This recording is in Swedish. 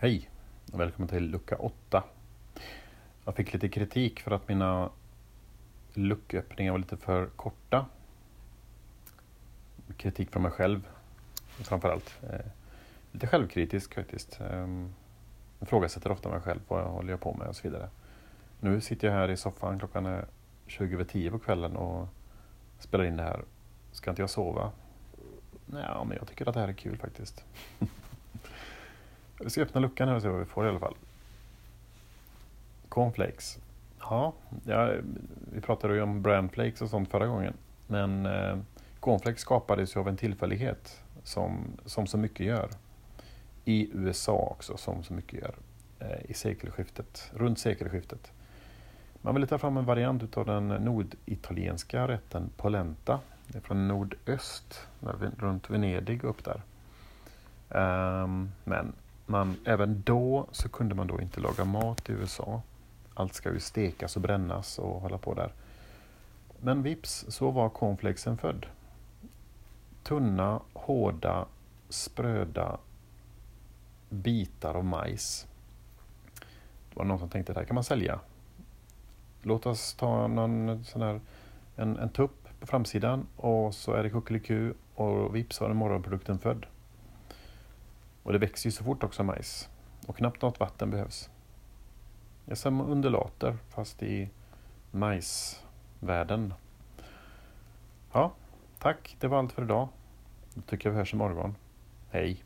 Hej och välkommen till lucka 8. Jag fick lite kritik för att mina lucköppningar var lite för korta. Kritik från mig själv framförallt. Eh, lite självkritisk faktiskt. Ehm, jag ifrågasätter ofta mig själv, vad jag håller jag på med och så vidare. Nu sitter jag här i soffan, klockan är 20 över 10 på kvällen och spelar in det här. Ska inte jag sova? Nej, men jag tycker att det här är kul faktiskt. Vi ska öppna luckan här och se vad vi får i alla fall. Cornflakes. Ja, ja vi pratade ju om brandflakes och sånt förra gången. Men eh, cornflakes skapades ju av en tillfällighet som, som så mycket gör. I USA också, som så mycket gör. Eh, I sekelskiftet, runt sekelskiftet. Man ville ta fram en variant av den norditalienska rätten polenta. Det är från nordöst, runt Venedig upp där. Um, men man, även då så kunde man då inte laga mat i USA. Allt ska ju stekas och brännas och hålla på där. Men vips så var cornflakesen född. Tunna, hårda, spröda bitar av majs. Det var någon som tänkte det här kan man sälja. Låt oss ta någon sån här, en, en tupp på framsidan och så är det kuckeliku och vips var morgonprodukten född. Och det växer ju så fort också majs. Och knappt något vatten behövs. Det är som undulater fast i majsvärlden. Ja, tack. Det var allt för idag. Då tycker jag vi hörs imorgon. Hej!